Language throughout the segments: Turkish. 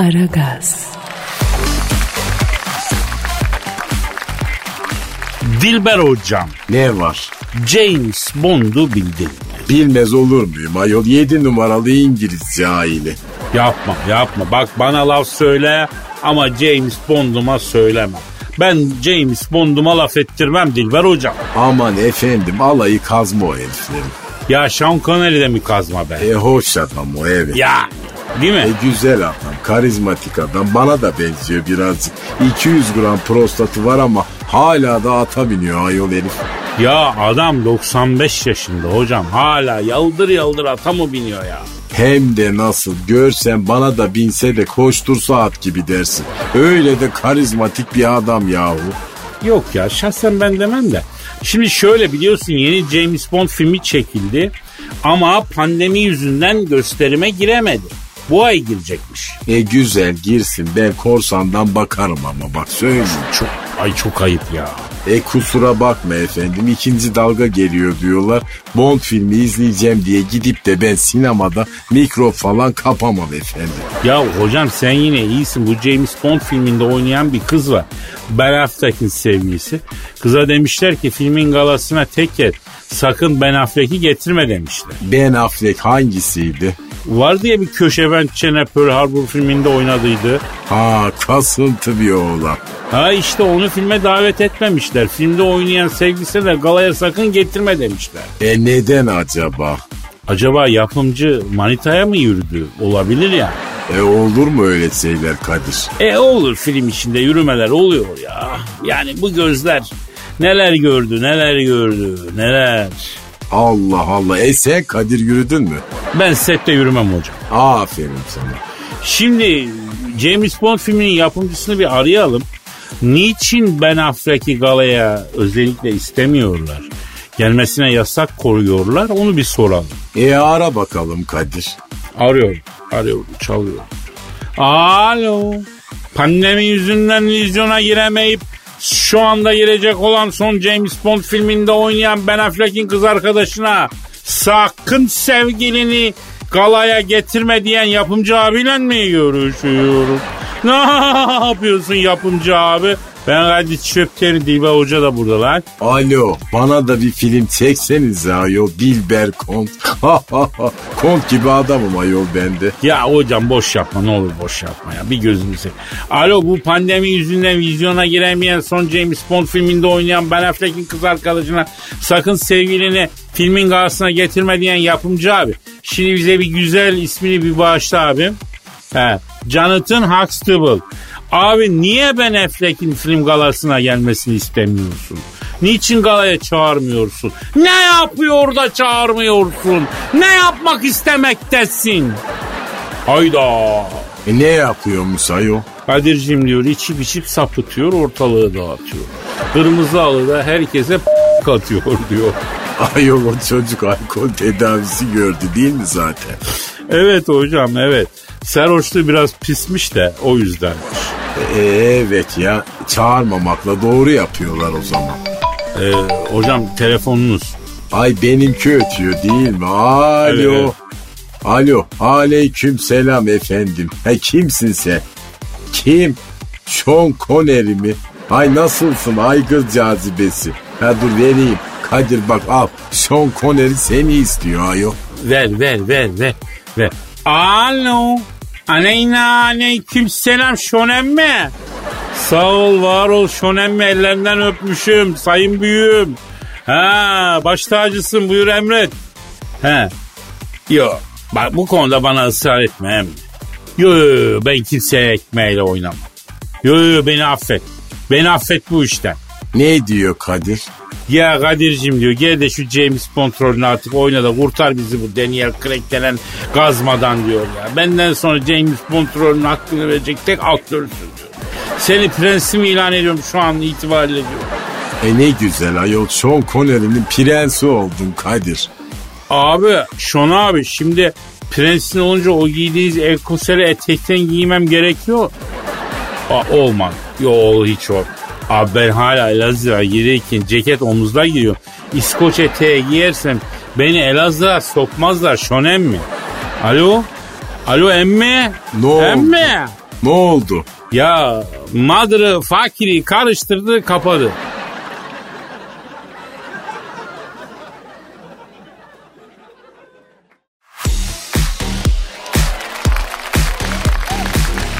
Aragaz. Dilber hocam. Ne var? James Bond'u bildin mi? Bilmez olur muyum ayol? 7 numaralı İngiliz cahili. Yapma yapma. Bak bana laf söyle ama James Bond'uma söyleme. Ben James Bond'uma laf ettirmem Dilber hocam. Aman efendim alayı kazma o heriflerin. Ya Sean Connery de mi kazma be? E hoş adam o evet. Ya değil mi? E güzel adam, karizmatik adam. Bana da benziyor birazcık. 200 gram prostatı var ama hala da ata biniyor ayol herif. Ya adam 95 yaşında hocam hala yaldır yaldır ata mı biniyor ya? Hem de nasıl görsen bana da binse de koştursa at gibi dersin. Öyle de karizmatik bir adam yahu. Yok ya şahsen ben demem de. Şimdi şöyle biliyorsun yeni James Bond filmi çekildi ama pandemi yüzünden gösterime giremedi. Bu ay girecekmiş. E güzel girsin ben korsandan bakarım ama bak söyleyeyim. Çok ay çok ayıp ya. E kusura bakma efendim ikinci dalga geliyor diyorlar. Bond filmi izleyeceğim diye gidip de ben sinemada mikro falan kapamam efendim. Ya hocam sen yine iyisin. Bu James Bond filminde oynayan bir kız var. Ben Affleck'in sevgilisi. Kıza demişler ki filmin galasına tek yer. Sakın Ben Affleck'i getirme demişler. Ben Affleck hangisiydi? Var diye bir köşe ben çene Pearl Harbor filminde oynadıydı. Ha kasıntı bir oğlan. Ha işte onu filme davet etmemişler. Filmde oynayan sevgilisi de galaya sakın getirme demişler. E neden acaba? Acaba yapımcı manitaya mı yürüdü? Olabilir ya. E olur mu öyle şeyler Kadir? E olur film içinde yürümeler oluyor ya. Yani bu gözler neler gördü neler gördü neler. Allah Allah. E sen Kadir yürüdün mü? Ben sette yürümem hocam. Aferin sana. Şimdi James Bond filminin yapımcısını bir arayalım. Niçin Ben Affleck'i galaya özellikle istemiyorlar? Gelmesine yasak koruyorlar onu bir soralım. E ara bakalım Kadir. Arıyorum, arıyorum, çalıyorum. Alo. Pandemi yüzünden vizyona giremeyip şu anda girecek olan son James Bond filminde oynayan Ben Affleck'in kız arkadaşına sakın sevgilini galaya getirme diyen yapımcı abiyle mi görüşüyorum? Ne yapıyorsun yapımcı abi? Ben Kadir Çöpteri Dilbe Hoca da burada lan. Alo bana da bir film çekseniz ayol Dilber Kont. Kont gibi adamım ayol bende. Ya hocam boş yapma ne olur boş yapma ya bir gözünü seveyim. Alo bu pandemi yüzünden vizyona giremeyen son James Bond filminde oynayan Ben Affleck'in kız arkadaşına sakın sevgilini filmin karşısına getirme diyen yapımcı abi. Şimdi bize bir güzel ismini bir bağışla abim. He, Jonathan Huxtable. Abi niye Ben Affleck'in film galasına gelmesini istemiyorsun? Niçin galaya çağırmıyorsun? Ne yapıyor da çağırmıyorsun? Ne yapmak istemektesin? Hayda. E ne yapıyormuş ayol? Kadir'cim diyor içip içip sapıtıyor ortalığı dağıtıyor. Kırmızı alı da herkese katıyor diyor. Ayol o çocuk alkol tedavisi gördü değil mi zaten? Evet hocam evet. Serhoşluğu biraz pismiş de o yüzdenmiş. E, evet ya çağırmamakla doğru yapıyorlar o zaman. Ee, hocam telefonunuz. Ay benimki ötüyor değil mi? Alo. Evet, evet. Alo. Aleyküm selam efendim. Ha kimsin sen? Kim? Sean Connery mi? Ay nasılsın aygır cazibesi? Ha dur vereyim. Kadir bak al. Sean Connery seni istiyor ayo. Ver ver ver ver ver. Alo. Aleyna aleyküm selam şonem mi? Sağ ol var ol şonem mi ellerinden öpmüşüm sayın büyüğüm. Ha baş tacısın buyur emret. He. Yo bak bu konuda bana ısrar etme. Yo, yo, yo ben kimseye ekmeğiyle oynamam. Yo yo beni affet. Beni affet bu işten. Ne diyor Kadir? Ya Kadir'cim diyor gel de şu James Bond rolünü artık oyna da kurtar bizi bu Daniel Craig denen gazmadan diyor ya. Benden sonra James Bond rolünün hakkını verecek tek aktörsün diyor. Seni prensim ilan ediyorum şu an itibariyle diyor. E ne güzel ayol Sean Connery'nin prensi oldun Kadir. Abi Şon abi şimdi prensin olunca o giydiğiniz elkoseli etekten giymem gerekiyor. Aa, olmaz. Yo hiç o. Abi ben hala Elazığ'a girerken ceket omuzda giriyor. İskoç eteği giyersem beni Elazığ'a sokmazlar şonem mi? Alo? Alo emmi. Ne oldu? Emmi. Ne oldu? Ya Madır'ı fakiri karıştırdı kapadı.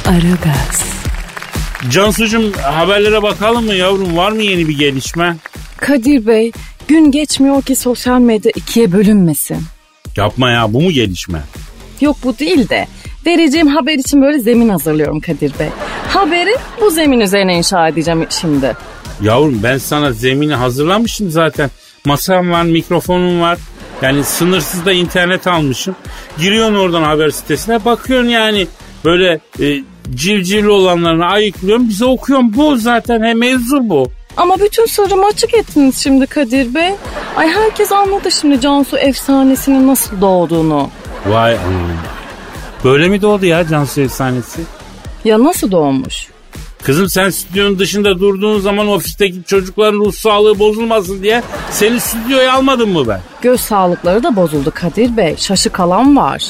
Aragaz, Cansucuğum haberlere bakalım mı yavrum var mı yeni bir gelişme? Kadir Bey, gün geçmiyor ki sosyal medya ikiye bölünmesin. Yapma ya bu mu gelişme? Yok bu değil de vereceğim haber için böyle zemin hazırlıyorum Kadir Bey. Haberi bu zemin üzerine inşa edeceğim şimdi. Yavrum ben sana zemini hazırlamışım zaten. Masam var, mikrofonum var. Yani sınırsız da internet almışım. Giriyorsun oradan haber sitesine bakıyorsun yani. Böyle e, civcivli olanlarını ayıklıyorsun bize okuyorsun. Bu zaten he mevzu bu. Ama bütün sırrımı açık ettiniz şimdi Kadir Bey. Ay herkes anladı şimdi Cansu efsanesinin nasıl doğduğunu. Vay anam. Böyle mi doğdu ya Cansu efsanesi? Ya nasıl doğmuş? Kızım sen stüdyonun dışında durduğun zaman ofisteki çocukların ruh sağlığı bozulmasın diye seni stüdyoya almadım mı ben? Göz sağlıkları da bozuldu Kadir Bey. Şaşı kalan var.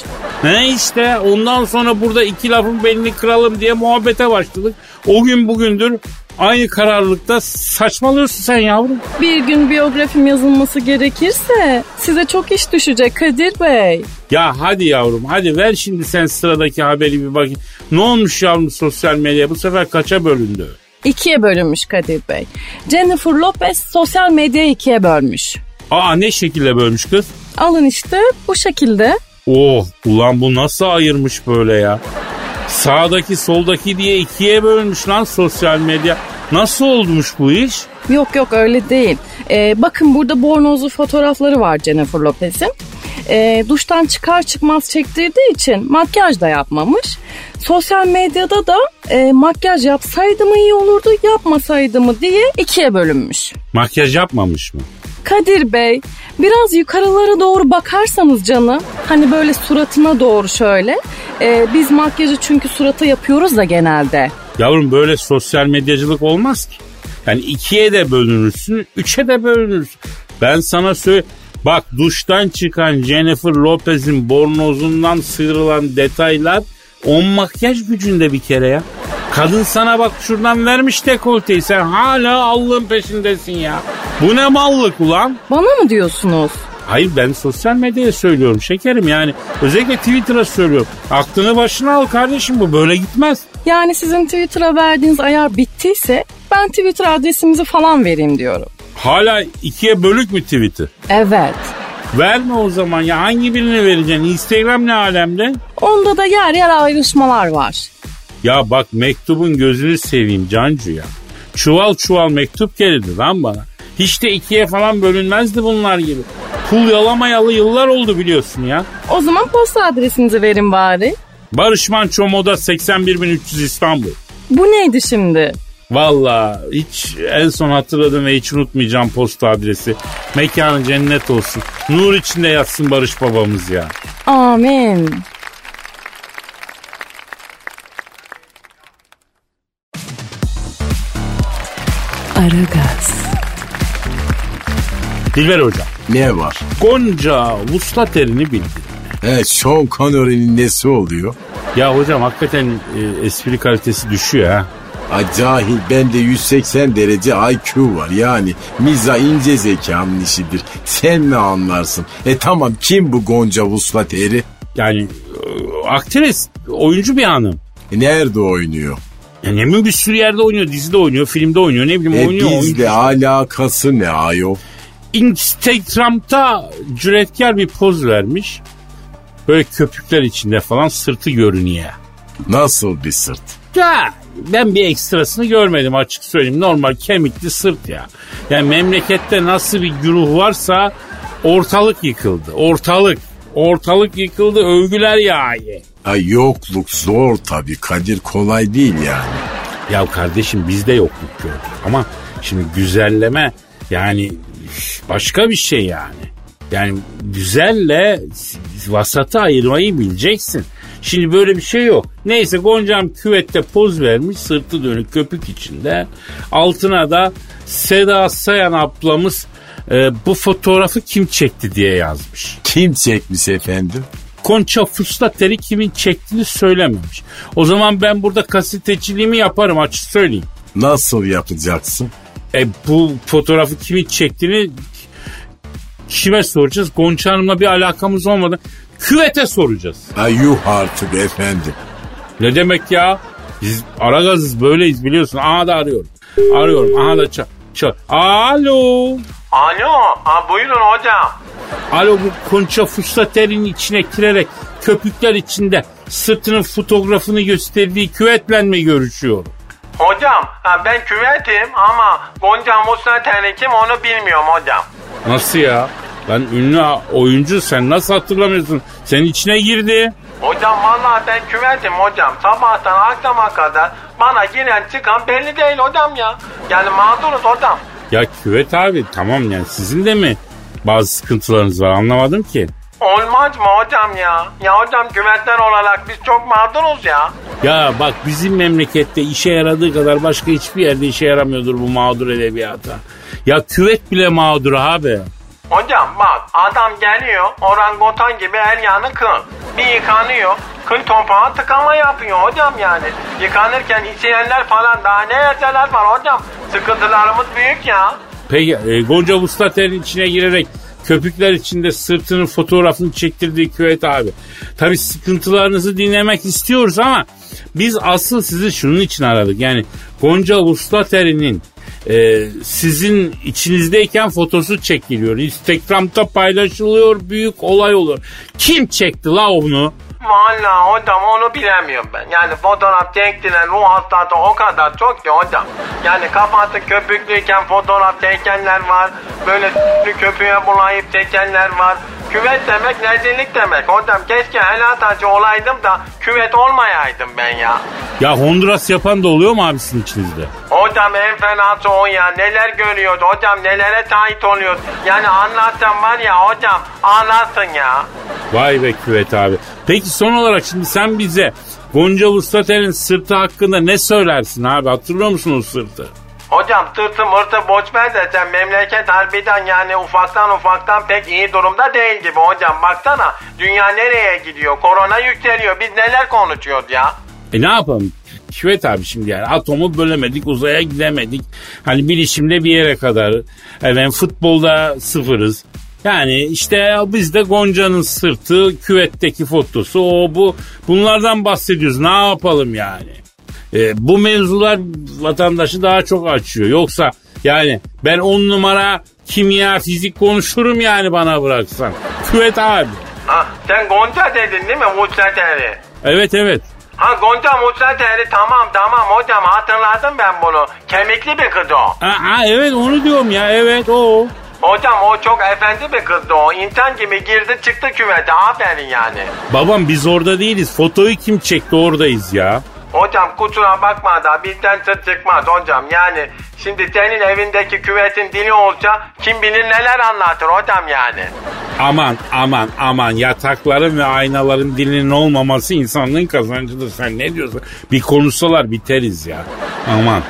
Ne işte ondan sonra burada iki lafın belini kıralım diye muhabbete başladık. O gün bugündür aynı kararlılıkta saçmalıyorsun sen yavrum. Bir gün biyografim yazılması gerekirse size çok iş düşecek Kadir Bey. Ya hadi yavrum hadi ver şimdi sen sıradaki haberi bir bakayım. Ne olmuş yavrum sosyal medya bu sefer kaça bölündü? İkiye bölünmüş Kadir Bey. Jennifer Lopez sosyal medyayı ikiye bölmüş. Aa ne şekilde bölmüş kız? Alın işte bu şekilde. Oh ulan bu nasıl ayırmış böyle ya? Sağdaki soldaki diye ikiye bölmüş lan sosyal medya. Nasıl olmuş bu iş? Yok yok öyle değil. Ee, bakın burada bornozlu fotoğrafları var Jennifer Lopez'in. Ee, duştan çıkar çıkmaz çektirdiği için makyaj da yapmamış. Sosyal medyada da e, makyaj yapsaydı mı iyi olurdu yapmasaydı mı diye ikiye bölünmüş. Makyaj yapmamış mı? Kadir Bey biraz yukarılara doğru bakarsanız canım hani böyle suratına doğru şöyle e, biz makyajı çünkü surata yapıyoruz da genelde. Yavrum böyle sosyal medyacılık olmaz ki. Yani ikiye de bölünürsün, üçe de bölünürsün. Ben sana söyle bak duştan çıkan Jennifer Lopez'in bornozundan sıyrılan detaylar on makyaj gücünde bir kere ya. Kadın sana bak şuradan vermiş dekolteyi sen hala Allah'ın peşindesin ya. Bu ne mallık ulan? Bana mı diyorsunuz? Hayır ben sosyal medyaya söylüyorum şekerim yani. Özellikle Twitter'a söylüyorum. Aklını başına al kardeşim bu böyle gitmez. Yani sizin Twitter'a verdiğiniz ayar bittiyse ben Twitter adresimizi falan vereyim diyorum. Hala ikiye bölük mü Twitter? Evet. Verme o zaman ya hangi birini vereceksin? Instagram ne alemde? Onda da yer yer ayrışmalar var. Ya bak mektubun gözünü seveyim Cancu ya. Çuval çuval mektup gelirdi lan bana. Hiç de ikiye falan bölünmezdi bunlar gibi. Pul yalamayalı yıllar oldu biliyorsun ya. O zaman posta adresinizi verin bari. Barış Manço Moda 81300 İstanbul. Bu neydi şimdi? Valla hiç en son hatırladım ve hiç unutmayacağım posta adresi. Mekanı cennet olsun. Nur içinde yatsın Barış babamız ya. Amin. Aragaz, Dilber hocam. Ne var? Gonca vuslat erini bildi. He Sean Connery'nin nesi oluyor? Ya hocam hakikaten e, espri kalitesi düşüyor ha. Ha, cahil bende 180 derece IQ var yani miza ince zekanın işidir. Sen ne anlarsın? E tamam kim bu Gonca Vuslat eri? Yani e, aktris, oyuncu bir hanım. E, nerede oynuyor? Ya ne mi bir sürü yerde oynuyor, dizide oynuyor, filmde oynuyor, ne bileyim E oynuyor. oyuncu. bizle alakası ne ayol? Instagram'da cüretkar bir poz vermiş. Böyle köpükler içinde falan sırtı görünüyor. Nasıl bir sırt? Ya ben bir ekstrasını görmedim açık söyleyeyim. Normal kemikli sırt ya. Yani memlekette nasıl bir güruh varsa ortalık yıkıldı. Ortalık. Ortalık yıkıldı övgüler yağıyor. Ay yokluk zor tabii Kadir kolay değil yani. Ya kardeşim biz de yokluk gördük ama şimdi güzelleme yani başka bir şey yani. Yani güzelle vasatı ayırmayı bileceksin. Şimdi böyle bir şey yok. Neyse Goncam küvette poz vermiş sırtı dönük köpük içinde. Altına da Seda Sayan ablamız e, bu fotoğrafı kim çekti diye yazmış. Kim çekmiş efendim? Concha Fustateri kimin çektiğini söylememiş. O zaman ben burada gazeteciliğimi yaparım açık söyleyeyim. Nasıl yapacaksın? E bu fotoğrafı kimin çektiğini kime soracağız? Gonca Hanım'la bir alakamız olmadı. Küvete soracağız. Ay yuh artık efendim. Ne demek ya? Biz Aragaz'ız böyleyiz biliyorsun. Aha da arıyorum. Arıyorum. Aha da çal. çal. Alo. Alo, ha, buyurun hocam. Alo bu Concha Fustateri'nin içine girerek köpükler içinde sırtının fotoğrafını gösterdiği küvetle mi görüşüyorum? Hocam ha, ben küvetim ama Gonca Musnaten'in kim onu bilmiyorum hocam. Nasıl ya? Lan ünlü oyuncu sen nasıl hatırlamıyorsun? Senin içine girdi. Hocam vallahi ben küvetim hocam. Sabahtan akşama kadar bana giren çıkan belli değil hocam ya. Yani mağduruz hocam. Ya küvet abi tamam yani sizin de mi bazı sıkıntılarınız var anlamadım ki. Olmaz mı hocam ya? Ya hocam küvetler olarak biz çok mağduruz ya. Ya bak bizim memlekette işe yaradığı kadar başka hiçbir yerde işe yaramıyordur bu mağdur edebiyata. Ya küvet bile mağdur abi. Hocam bak adam geliyor orangutan gibi her yanı kıl. Bir yıkanıyor kıl topağa tıkama yapıyor hocam yani. Yıkanırken içeyenler falan daha ne yerseler var hocam. Sıkıntılarımız büyük ya. Peki e, Gonca Vuslater'in içine girerek köpükler içinde sırtının fotoğrafını çektirdiği küvet abi. Tabi sıkıntılarınızı dinlemek istiyoruz ama biz asıl sizi şunun için aradık. Yani Gonca Vuslater'in e, sizin içinizdeyken fotosu çekiliyor. Instagram'da paylaşılıyor. Büyük olay olur. Kim çekti la onu? Valla hocam onu bilemiyorum ben. Yani fotoğraf çektiren ruh hastası o kadar çok ki hocam. Yani kafası köpüklüyken fotoğraf çekenler var. Böyle köpüğe bulayıp çekenler var. Küvet demek rezillik demek. Hocam keşke helal tacı olaydım da küvet olmayaydım ben ya. Ya Honduras yapan da oluyor mu abisinin içinizde? Hocam en fenası o ya. Neler görüyoruz hocam nelere şahit oluyoruz. Yani anlatsam var ya hocam anlatsın ya. Vay be küvet abi. Peki son olarak şimdi sen bize Gonca Vuslater'in sırtı hakkında ne söylersin abi? Hatırlıyor musun o sırtı? Hocam tırtı mırtı boş ver de sen memleket harbiden yani ufaktan ufaktan pek iyi durumda değil gibi hocam. Baksana dünya nereye gidiyor? Korona yükseliyor. Biz neler konuşuyoruz ya? E ne yapalım? Küvet abi şimdi yani atomu bölemedik uzaya gidemedik. Hani bilişimde bir yere kadar. Efendim futbolda sıfırız. Yani işte biz de Gonca'nın sırtı, küvetteki fotosu, o bu. Bunlardan bahsediyoruz. Ne yapalım yani? E, bu mevzular vatandaşı daha çok açıyor. Yoksa yani ben on numara kimya, fizik konuşurum yani bana bıraksan. Küvet abi. Ha, sen Gonca dedin değil mi? Mutsateri. Evet evet. Ha Gonca Mutsateri tamam tamam hocam hatırladım ben bunu. Kemikli bir kız o. Aa, evet onu diyorum ya evet o. Hocam o çok efendi bir kızdı o. İnsan gibi girdi çıktı küvete. Aferin yani. Babam biz orada değiliz. Fotoyu kim çekti oradayız ya. Hocam kusura bakma da bizden sırt çıkmaz hocam. Yani şimdi senin evindeki küvetin dili olsa kim bilir neler anlatır hocam yani. Aman aman aman yatakların ve aynaların dilinin olmaması insanlığın kazancıdır. Sen ne diyorsun? Bir konuşsalar biteriz ya. Aman.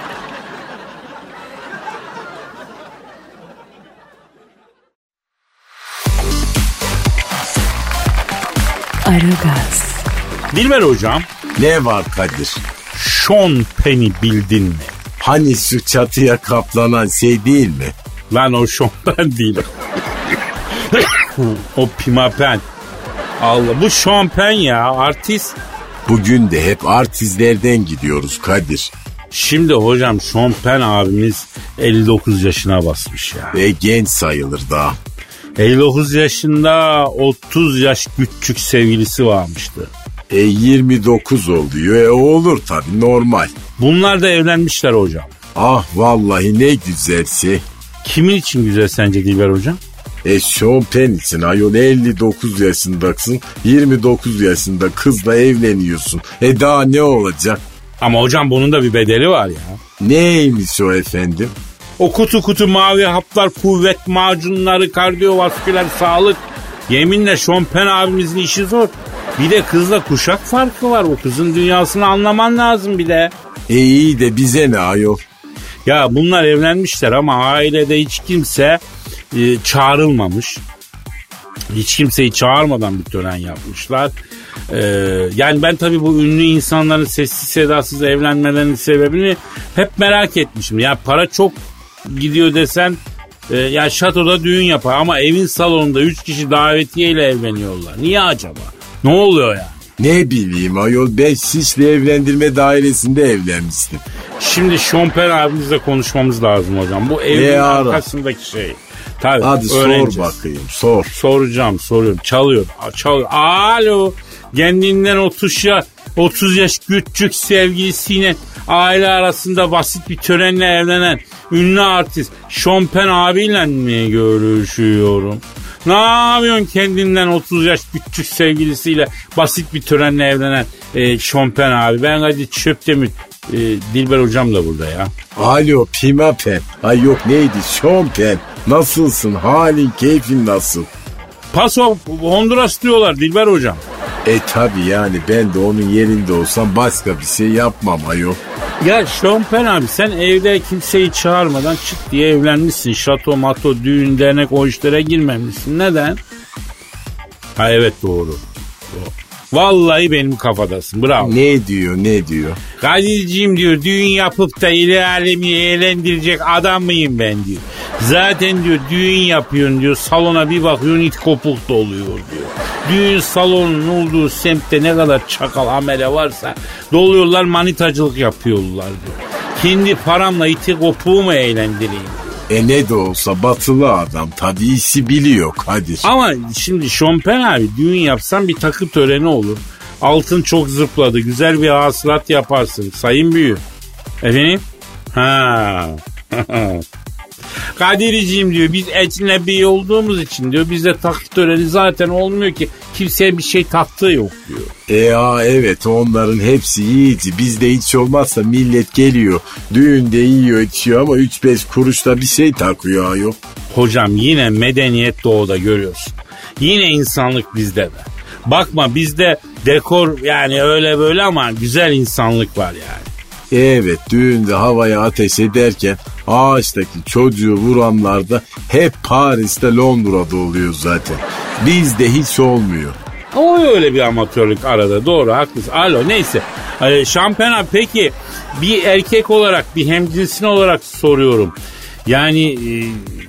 Aragaz, Dilber hocam, Ne var Kadir? Sean Penny bildin mi? Hani şu çatıya kaplanan şey değil mi? Lan o Sean Penn değil. o Pima Penn. Allah bu Sean Penn ya artist. Bugün de hep artistlerden gidiyoruz Kadir. Şimdi hocam Sean Penn abimiz 59 yaşına basmış ya. Ve genç sayılır daha. 59 yaşında 30 yaş küçük sevgilisi varmıştı. E 29 oluyor. E olur tabii normal. Bunlar da evlenmişler hocam. Ah vallahi ne güzelse. Kimin için güzel sence Dilber hocam? E Sean Penn için ayol 59 yaşındasın. 29 yaşında kızla evleniyorsun. E daha ne olacak? Ama hocam bunun da bir bedeli var ya. Neymiş o efendim? O kutu kutu mavi haplar, kuvvet macunları, kardiyovasküler sağlık. Yeminle Sean Penn abimizin işi zor. Bir de kızla kuşak farkı var. O kızın dünyasını anlaman lazım bir de. E iyi de bize ne ayol? Ya bunlar evlenmişler ama ailede hiç kimse e, çağrılmamış. Hiç kimseyi çağırmadan bir tören yapmışlar. Ee, yani ben tabii bu ünlü insanların sessiz sedasız evlenmelerinin sebebini hep merak etmişim. Ya para çok gidiyor desen e, ya şatoda düğün yapar ama evin salonunda 3 kişi davetiyeyle evleniyorlar. Niye acaba? Ne oluyor ya? Ne bileyim ayol ben Şişli evlendirme dairesinde evlenmiştim. Şimdi Şomper abimizle konuşmamız lazım hocam. Bu evin ara. arkasındaki şey. Tabii, Hadi öğreneceğiz. sor bakayım sor. Soracağım soruyorum. Çalıyor. Çalıyor. Alo. Kendinden 30 yaş, 30 yaş küçük sevgilisiyle aile arasında basit bir törenle evlenen ünlü artist Şompen abiyle mi görüşüyorum? Ne yapıyorsun kendinden 30 yaş küçük sevgilisiyle basit bir törenle evlenen e, Şompen abi? Ben hadi Çöptemir e, Dilber hocam da burada ya. Alo Pimapen. Ay yok neydi Şompen. Nasılsın halin keyfin nasıl? Paso Honduras diyorlar Dilber hocam. E tabi yani ben de onun yerinde olsam başka bir şey yapmam ayol. Ya Şompen abi sen evde kimseyi çağırmadan çıt diye evlenmişsin. Şato, mato, düğün, dernek o işlere girmemişsin. Neden? Ha evet doğru. Vallahi benim kafadasın. Bravo. Ne diyor ne diyor? Kadir'ciğim diyor düğün yapıp da alemi eğlendirecek adam mıyım ben diyor. Zaten diyor düğün yapıyorsun diyor salona bir bakıyorsun it kopuk doluyor diyor. Düğün salonunun olduğu semtte ne kadar çakal amele varsa doluyorlar manitacılık yapıyorlar diyor. Kendi paramla iti kopuğu mu eğlendireyim? E ne de olsa batılı adam tabi işi biliyor Kadir. Ama şimdi Şompen abi düğün yapsan bir takı töreni olur. Altın çok zıpladı. Güzel bir hasılat yaparsın. Sayın büyü. Efendim? Ha. Kadiriciğim diyor biz ecnebi olduğumuz için diyor bizde takı töreni zaten olmuyor ki kimseye bir şey taktığı yok diyor. E ya evet onların hepsi yiyici. Bizde hiç olmazsa millet geliyor. Düğünde yiyor içiyor ama 3-5 kuruşta bir şey takıyor ayol. Hocam yine medeniyet doğuda görüyorsun. Yine insanlık bizde be. Bakma bizde dekor yani öyle böyle ama güzel insanlık var yani. Evet düğünde havaya ateş ederken ağaçtaki çocuğu vuranlar da hep Paris'te Londra'da oluyor zaten. Bizde hiç olmuyor. O öyle bir amatörlük arada doğru haklısın. Alo neyse. Ee, Şampiyona peki bir erkek olarak bir hemcinsin olarak soruyorum. Yani e,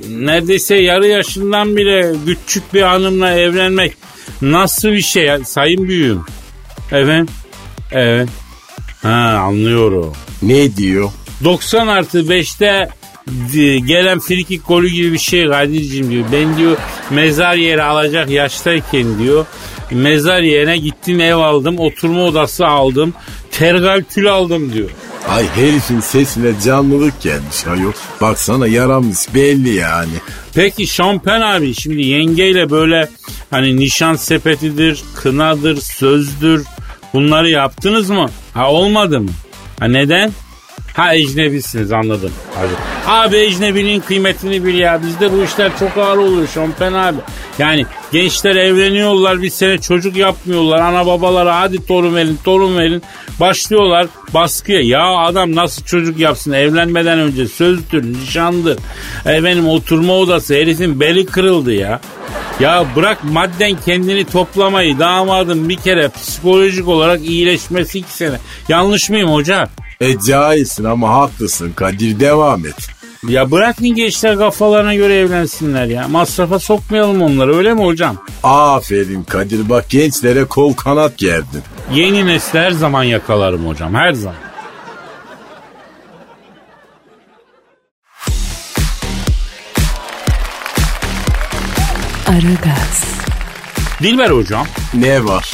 neredeyse yarı yaşından bile küçük bir hanımla evlenmek nasıl bir şey sayın büyüğüm? Efendim? Evet. Ha anlıyorum. Ne diyor? 90 artı 5'te e, gelen frikik golü gibi bir şey Kadir'cim diyor. Ben diyor mezar yeri alacak yaştayken diyor. Mezar yerine gittim ev aldım oturma odası aldım. Tergal tül aldım diyor. Ay herifin sesine canlılık gelmiş ayol. Baksana yaramış belli yani. Peki Şampen abi şimdi yengeyle böyle hani nişan sepetidir, kınadır, sözdür bunları yaptınız mı? Ha olmadı mı? Ha neden? Ha ecnebisiniz anladım. Abi, abi ecnebinin kıymetini bil ya. Bizde bu işler çok ağır oluyor Şampen abi. Yani gençler evleniyorlar bir sene çocuk yapmıyorlar. Ana babalara hadi torun verin torun verin. Başlıyorlar baskıya. Ya adam nasıl çocuk yapsın evlenmeden önce sözdür, nişandır. Efendim oturma odası herifin beli kırıldı ya. Ya bırak madden kendini toplamayı damadım bir kere psikolojik olarak iyileşmesi iki sene. Yanlış mıyım hoca? E caizsin ama haklısın Kadir devam et. Ya bırakın gençler kafalarına göre evlensinler ya. Masrafa sokmayalım onları öyle mi hocam? Aferin Kadir bak gençlere kol kanat gerdin. Yeni nesli her zaman yakalarım hocam her zaman. Aragaz, Dilber hocam Ne var?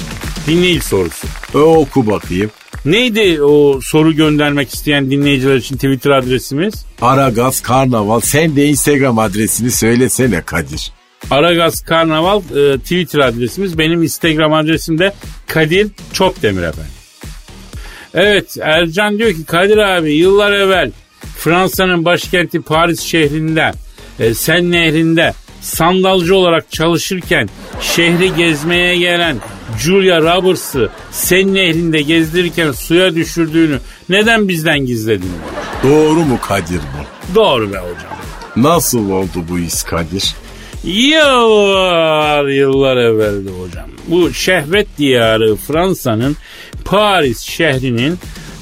dinleyici sorusu. E, oku bakayım. Neydi o soru göndermek isteyen dinleyiciler için Twitter adresimiz? Aragaz Karnaval sen de Instagram adresini söylesene Kadir. Aragaz Karnaval e, Twitter adresimiz. Benim Instagram adresim de Kadir Çopdemir efendim. Evet Ercan diyor ki Kadir abi yıllar evvel Fransa'nın başkenti Paris şehrinde e, Sen Nehri'nde sandalcı olarak çalışırken şehri gezmeye gelen Julia Roberts'ı Sen Nehri'nde gezdirirken suya düşürdüğünü neden bizden gizledin? Doğru mu Kadir bu? Doğru be hocam. Nasıl oldu bu iş Kadir? Yıllar yıllar evveldi hocam. Bu şehvet diyarı Fransa'nın Paris şehrinin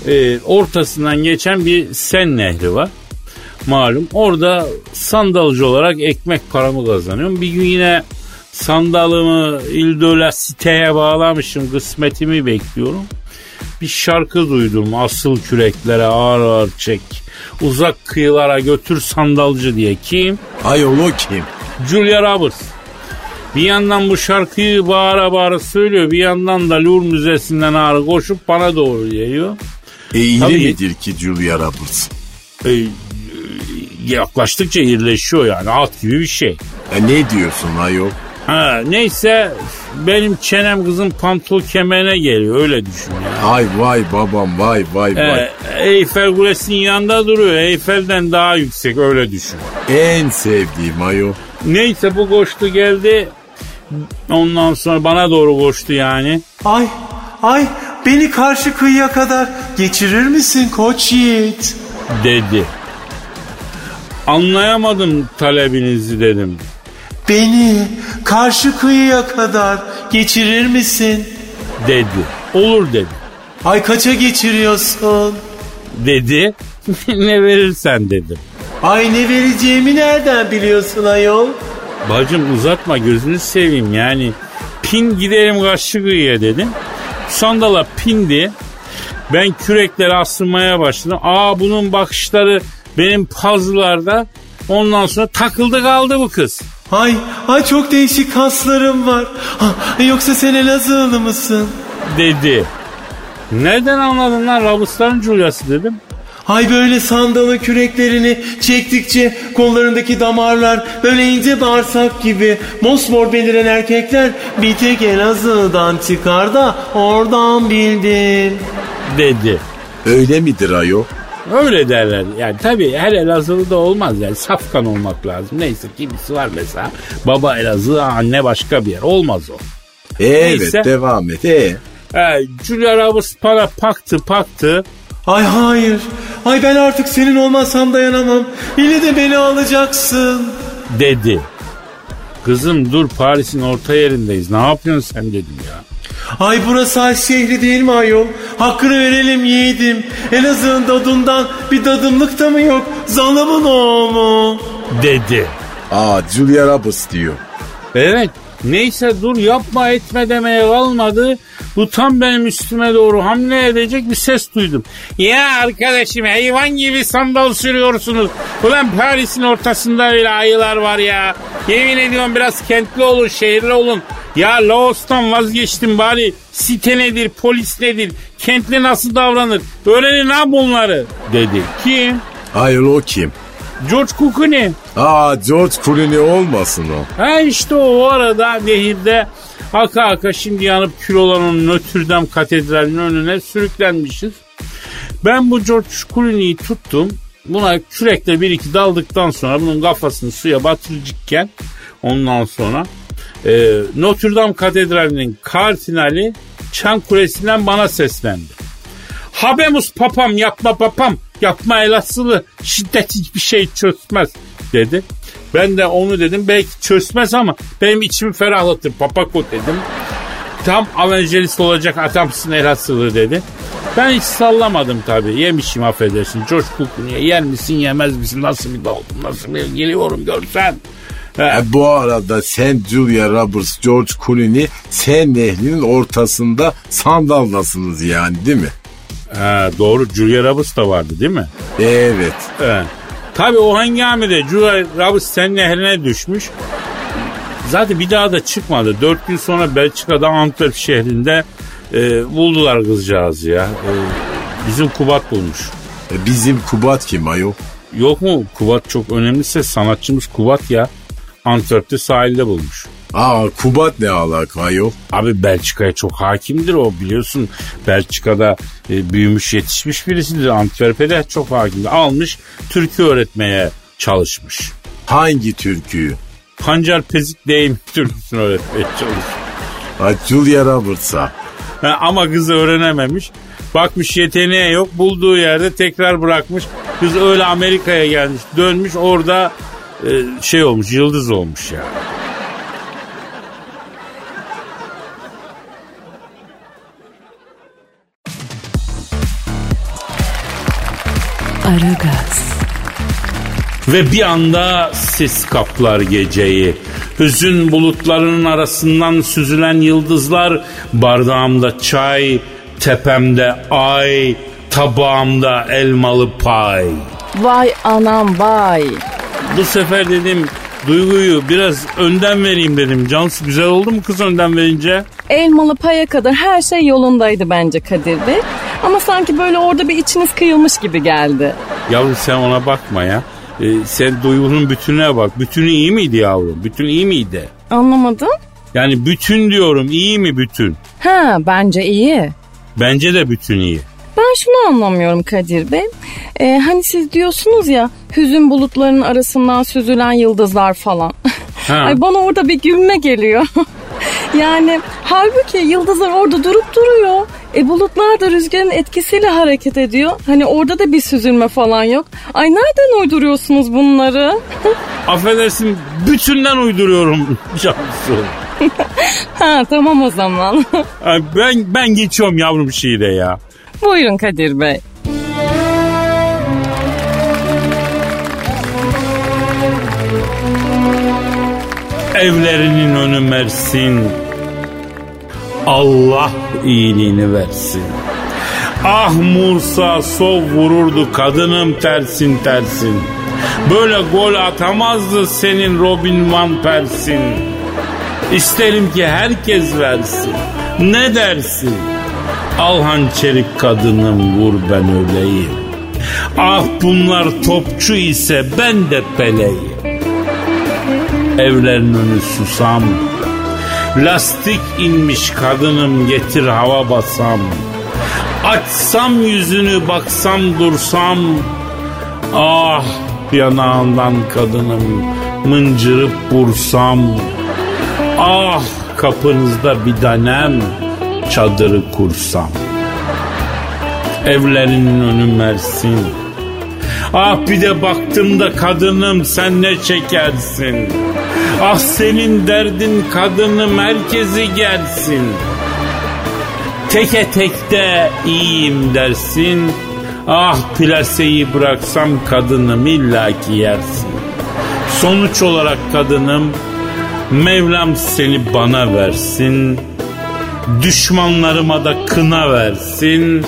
e, ortasından geçen bir Sen Nehri var. Malum orada sandalcı olarak ekmek paramı kazanıyorum. Bir gün yine sandalımı İldöla siteye bağlamışım kısmetimi bekliyorum. Bir şarkı duydum asıl küreklere ağır ağır çek. Uzak kıyılara götür sandalcı diye. Kim? Ayol o kim? Julia Roberts. Bir yandan bu şarkıyı bağıra bağıra söylüyor. Bir yandan da Louvre Müzesi'nden ağrı koşup bana doğru geliyor. E iri Tabii. midir ki Julia Roberts? E, yaklaştıkça irileşiyor yani at gibi bir şey. E ne diyorsun ayol? Ha, neyse benim çenem kızın pantol kemerine geliyor öyle düşün yani. Ay vay babam vay vay vay. E, Eyfel Kulesi'nin yanında duruyor. Eyfel'den daha yüksek öyle düşün. En sevdiğim ayol. Neyse bu koştu geldi. Ondan sonra bana doğru koştu yani. Ay, ay beni karşı kıyıya kadar geçirir misin koç yiğit? dedi. Anlayamadım talebinizi dedim. Beni karşı kıyıya kadar geçirir misin? Dedi. Olur dedi. Ay kaça geçiriyorsun? Dedi. ne verirsen dedim. Ay ne vereceğimi nereden biliyorsun ayol? Bacım uzatma gözünü seveyim yani. Pin gidelim karşı kıyıya dedim. Sandala pindi. Ben kürekleri asılmaya başladım. Aa bunun bakışları benim puzzle'larda. Ondan sonra takıldı kaldı bu kız. Ay, ay çok değişik kaslarım var. Ha, yoksa sen Elazığlı mısın? Dedi. Nereden anladın lan Rabusların Julia'sı dedim. Ay böyle sandalı küreklerini çektikçe kollarındaki damarlar böyle ince bağırsak gibi mosmor beliren erkekler bir tek Elazığ'dan çıkar da oradan bildim. Dedi. Öyle midir ayol? Öyle derler. Yani tabii her Elazığlı da olmaz yani safkan olmak lazım. Neyse kimisi var mesela. Baba Elazığ, anne başka bir yer. Olmaz o. Evet Neyse. devam et. E, He, Julia Roberts bana paktı paktı. Ay hayır. Ay ben artık senin olmasam dayanamam. Yine de beni alacaksın. dedi. Kızım dur Paris'in orta yerindeyiz. Ne yapıyorsun sen dedim ya. Ay burası Aş şehri değil mi ayol? Hakkını verelim yiğidim. Elazığ'ın dadından bir dadımlık da mı yok? Zalımın o mu? Dedi. aa Julia Roberts diyor. Evet. Neyse dur yapma etme demeye kalmadı. Bu tam benim üstüme doğru hamle edecek bir ses duydum. Ya arkadaşım hayvan gibi sandal sürüyorsunuz. Ulan Paris'in ortasında öyle ayılar var ya. Yemin ediyorum biraz kentli olun, şehirli olun. Ya Laos'tan vazgeçtim bari. Site nedir, polis nedir, kentli nasıl davranır? Öğrenin ha bunları dedi. Kim? Ayol o kim? George Clooney. Aa George Clooney olmasın o. Ha işte o, arada nehirde aka aka şimdi yanıp kül olan Dame katedralinin önüne sürüklenmişiz. Ben bu George Clooney'i tuttum. Buna kürekle bir iki daldıktan sonra bunun kafasını suya batırıcıkken ondan sonra e, Notre Dame katedralinin kardinali Çan Kulesi'nden bana seslendi. Habemus papam yapma papam yapma el asılı şiddet hiçbir şey çözmez dedi. Ben de onu dedim belki çözmez ama benim içimi ferahlatır papako dedim. Tam evangelist olacak adamsın el asılı dedi. Ben hiç sallamadım tabii. Yemişim affedersin. Clooney'e yer misin yemez misin? Nasıl bir oldum? Nasıl bir geliyorum görsen. E, bu arada sen Julia Roberts, George Clooney sen nehrinin ortasında sandaldasınız yani değil mi? he, doğru Julia Roberts da vardı değil mi? Evet. He. Tabii o hangamede Julia Roberts sen nehrine düşmüş. Zaten bir daha da çıkmadı. Dört gün sonra Belçika'da Antwerp şehrinde e, buldular kızcağız ya. E, bizim Kubat bulmuş. E, bizim Kubat kim ayol? Yok mu Kubat çok önemliyse sanatçımız Kubat ya. Antwerp'te sahilde bulmuş. Aa Kubat ne alaka ayol? Abi Belçika'ya çok hakimdir o biliyorsun. Belçika'da e, büyümüş yetişmiş birisidir. Antwerp'e de çok hakimdir. Almış türkü öğretmeye çalışmış. Hangi türküyü? Pancar pezik deyim türküsünü öğretmeye çalışmış. Ha, Julia Roberts'a. Ha, ama kızı öğrenememiş. Bakmış yeteneği yok. Bulduğu yerde tekrar bırakmış. Kız öyle Amerika'ya gelmiş. Dönmüş orada e, şey olmuş yıldız olmuş ya. Aragaz, Ve bir anda sis kaplar geceyi. Hüzün bulutlarının arasından süzülen yıldızlar, bardağımda çay, tepemde ay, tabağımda elmalı pay. Vay anam vay. Bu sefer dedim duyguyu biraz önden vereyim dedim. Cansu güzel oldu mu kız önden verince? Elmalı paya kadar her şey yolundaydı bence Kadir Bey. Ama sanki böyle orada bir içiniz kıyılmış gibi geldi. Yavrum sen ona bakma ya. Ee, sen duygunun bütününe bak. Bütünü iyi miydi yavrum? Bütün iyi miydi? Anlamadım. Yani bütün diyorum iyi mi bütün? Ha bence iyi. Bence de bütün iyi. Ben şunu anlamıyorum Kadir Bey. Ee, hani siz diyorsunuz ya hüzün bulutlarının arasından süzülen yıldızlar falan. Ha. Ay bana orada bir gülme geliyor. yani halbuki yıldızlar orada durup duruyor. E bulutlar da rüzgarın etkisiyle hareket ediyor. Hani orada da bir süzülme falan yok. Ay nereden uyduruyorsunuz bunları? Affedersin bütünden uyduruyorum Cansu. ha tamam o zaman. Ben ben geçiyorum yavrum şiire ya. Buyurun Kadir Bey. Evlerinin önü mersin. Allah iyiliğini versin. Ah Musa sov vururdu kadınım tersin tersin. Böyle gol atamazdı senin Robin Van Pers'in. İsterim ki herkes versin. Ne dersin? Al hançerik kadınım vur ben öleyim. Ah bunlar topçu ise ben de peleyim. Evlerin önü susam. Lastik inmiş kadınım getir hava basam. Açsam yüzünü baksam dursam. Ah yanağından kadınım mıncırıp vursam. Ah kapınızda bir tanem çadırı kursam. Evlerinin önü mersin. Ah bir de baktım da kadınım sen ne çekersin. Ah senin derdin kadınım herkesi gelsin. Teke tekte iyiyim dersin. Ah plaseyi bıraksam kadınım illaki yersin. Sonuç olarak kadınım Mevlam seni bana versin. Düşmanlarıma da kına versin.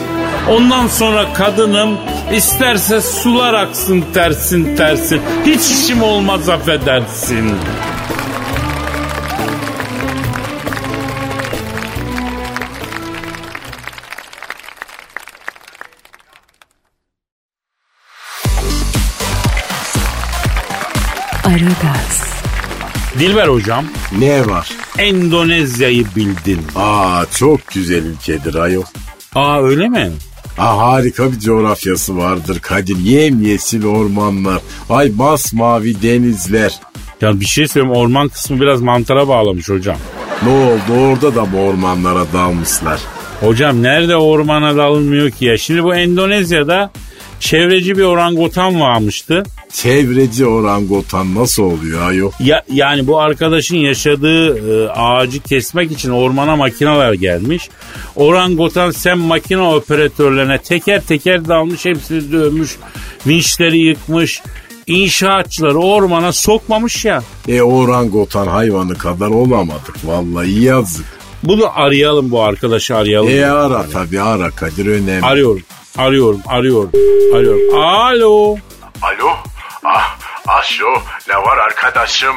Ondan sonra kadınım isterse sular aksın tersin tersin. Hiç işim olmaz affedersin. Aragaz, Dilber hocam Ne var? Endonezya'yı bildin. Aa çok güzel ülkedir ayol. Aa öyle mi? Aa, harika bir coğrafyası vardır Kadir. Yemyeşil ormanlar. Ay masmavi denizler. Ya bir şey söyleyeyim orman kısmı biraz mantara bağlamış hocam. Ne oldu orada da bu ormanlara dalmışlar. Hocam nerede ormana dalınmıyor ki ya? Şimdi bu Endonezya'da çevreci bir orangutan varmıştı. Çevreci orangutan nasıl oluyor ayol? Ya, yani bu arkadaşın yaşadığı e, ağacı kesmek için ormana makineler gelmiş. Orangutan sen makine operatörlerine teker teker dalmış hepsini dövmüş. Vinçleri yıkmış. İnşaatçıları ormana sokmamış ya. E orangutan hayvanı kadar olamadık. Vallahi yazık. Bunu arayalım bu arkadaşı arayalım. E ara tabii ara Kadir önemli. Arıyorum. Arıyorum, arıyorum, arıyorum. Alo. Alo? Asyo ne var arkadaşım?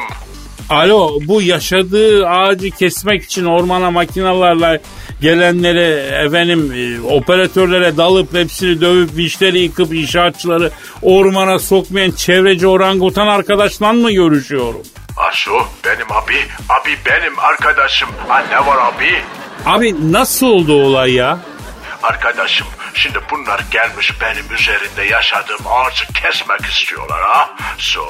Alo bu yaşadığı ağacı kesmek için ormana makinalarla gelenlere efendim e, operatörlere dalıp hepsini dövüp vişleri yıkıp inşaatçıları ormana sokmayan çevreci orangutan arkadaşla mı görüşüyorum? Asyo benim abi, abi benim arkadaşım. Ha ne var abi? Abi nasıl oldu olay ya? Arkadaşım şimdi bunlar gelmiş benim üzerinde yaşadığım ağacı kesmek istiyorlar ha. So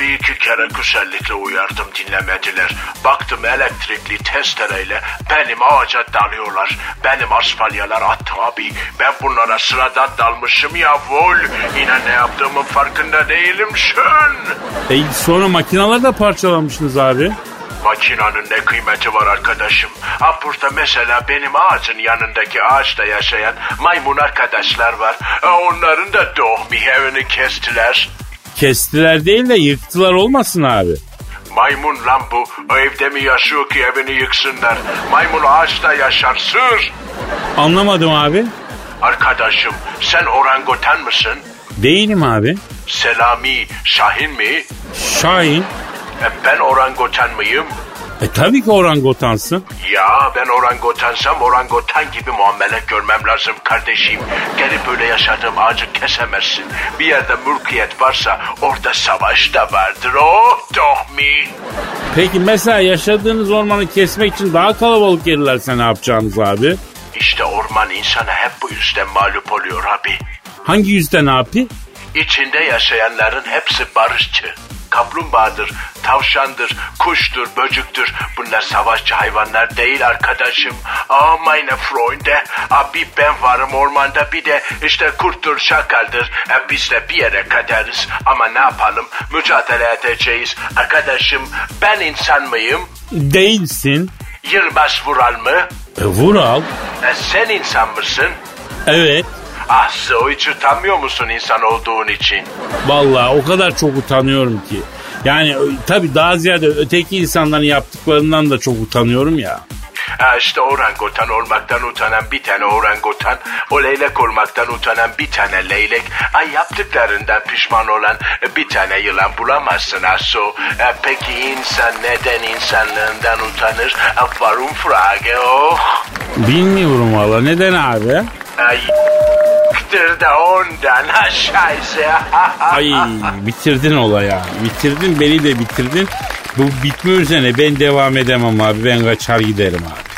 bir iki kere güzellikle uyardım dinlemediler. Baktım elektrikli testereyle benim ağaca dalıyorlar. Benim asfalyalar attı abi. Ben bunlara sıradan dalmışım ya vol. Yine ne yaptığımın farkında değilim şön. E, sonra makinaları da parçalamışsınız abi. Makinanın ne kıymeti var arkadaşım? Ha burada mesela benim ağacın yanındaki ağaçta yaşayan maymun arkadaşlar var. Ha, onların da doğum evini kestiler. Kestiler değil de yıktılar olmasın abi. Maymun lan bu. O evde mi yaşıyor ki evini yıksınlar? Maymun ağaçta yaşar sır. Anlamadım abi. Arkadaşım sen orangutan mısın? Değilim abi. Selami Şahin mi? Şahin. E, ben orangutan mıyım? E tabii ki orangotansın. Ya ben orangutansam orangutan gibi muamele görmem lazım kardeşim. Gelip böyle yaşadığım ağacı kesemezsin. Bir yerde mülkiyet varsa orada savaş da vardır. Oh tohmi. Peki mesela yaşadığınız ormanı kesmek için daha kalabalık gelirlerse ne yapacağınız abi? İşte orman insana hep bu yüzden mağlup oluyor abi. Hangi yüzden abi? İçinde yaşayanların hepsi barışçı. Kaplumbağadır, tavşandır, kuştur, böcüktür. Bunlar savaşçı hayvanlar değil arkadaşım. Ah meine Freunde. Abi ben varım ormanda bir de işte kurttur, şakaldır. E, biz de bir yere kadarız. Ama ne yapalım? Mücadele edeceğiz. Arkadaşım ben insan mıyım? Değilsin. Yılmaz Vural mı? E Vural. E, sen insan mısın? Evet. Ah o hiç utanmıyor musun insan olduğun için? Vallahi o kadar çok utanıyorum ki. Yani tabii daha ziyade öteki insanların yaptıklarından da çok utanıyorum ya. Ha işte orangutan olmaktan utanan bir tane orangutan, o leylek olmaktan utanan bir tane leylek, ay yaptıklarından pişman olan bir tane yılan bulamazsın Asso. E, peki insan neden insanlığından utanır? E, Warum frage oh? Bilmiyorum valla. Neden abi? Ay da ondan aşağısı. Ay bitirdin olayı abi. Bitirdin beni de bitirdin. Bu bitme üzerine ben devam edemem abi. Ben kaçar giderim abi.